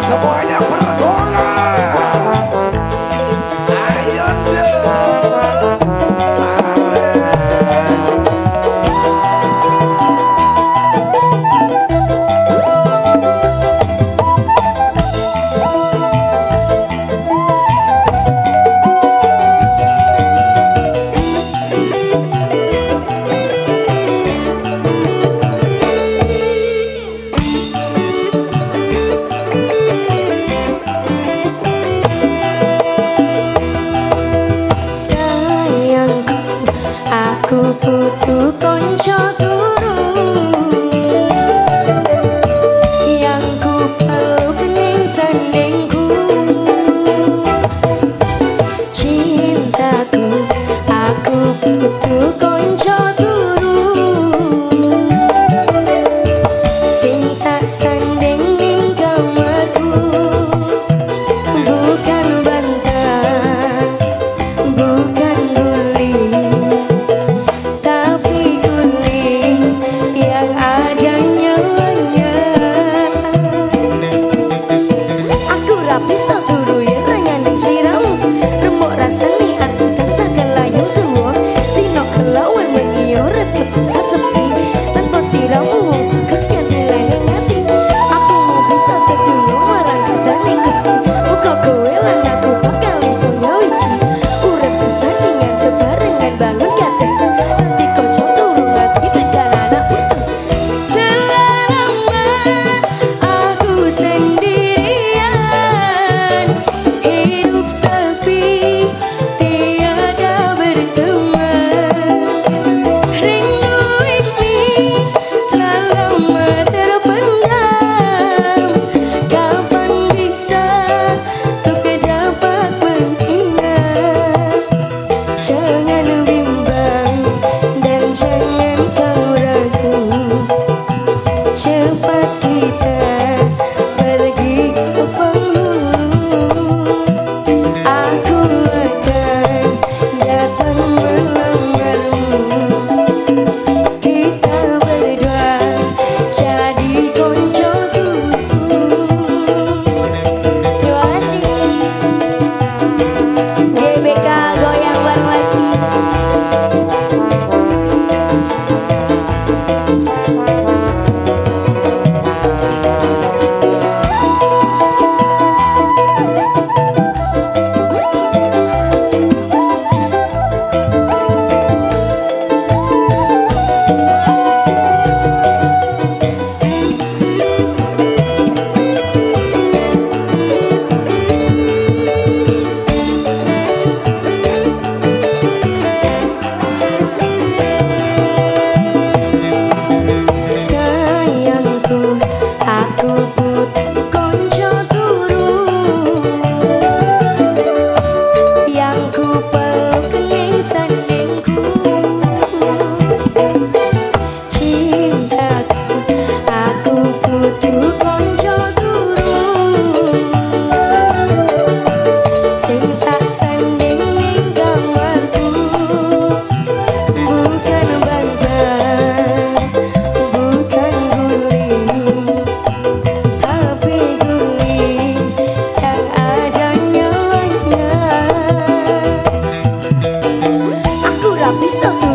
semuanya tụt tụt con cho tôi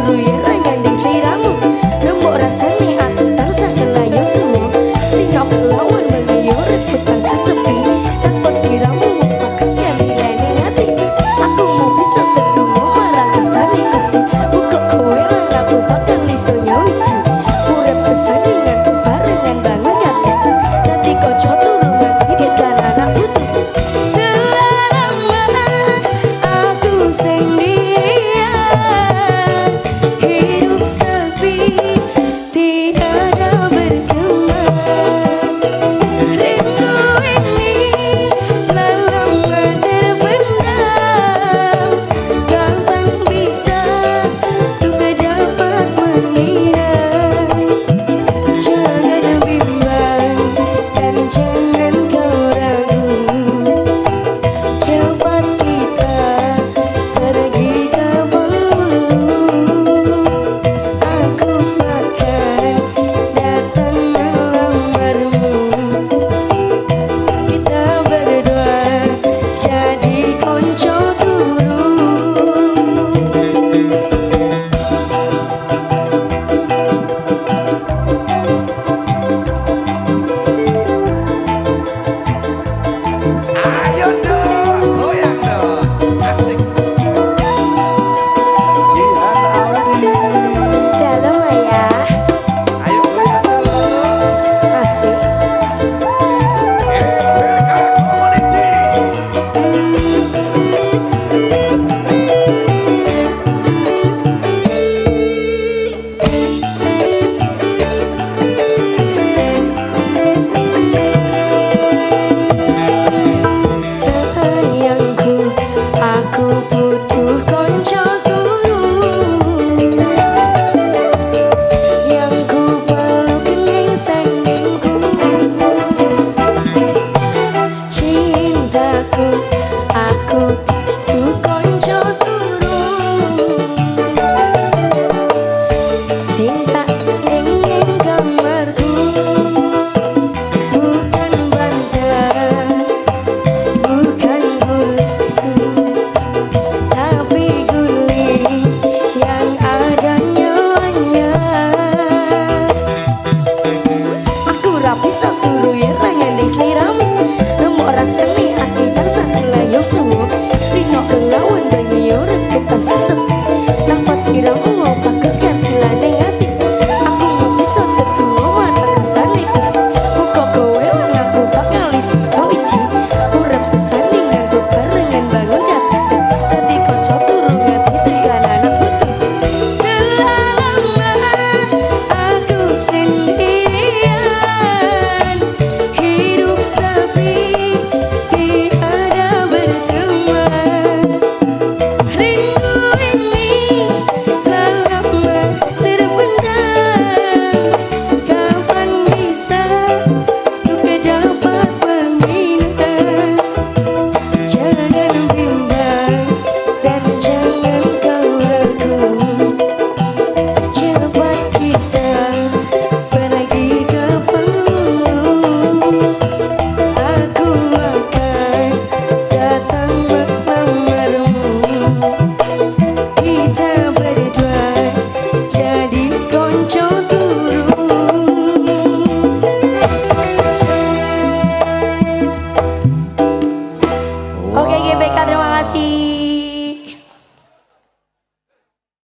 Tanrı'ya lắm hồng bằng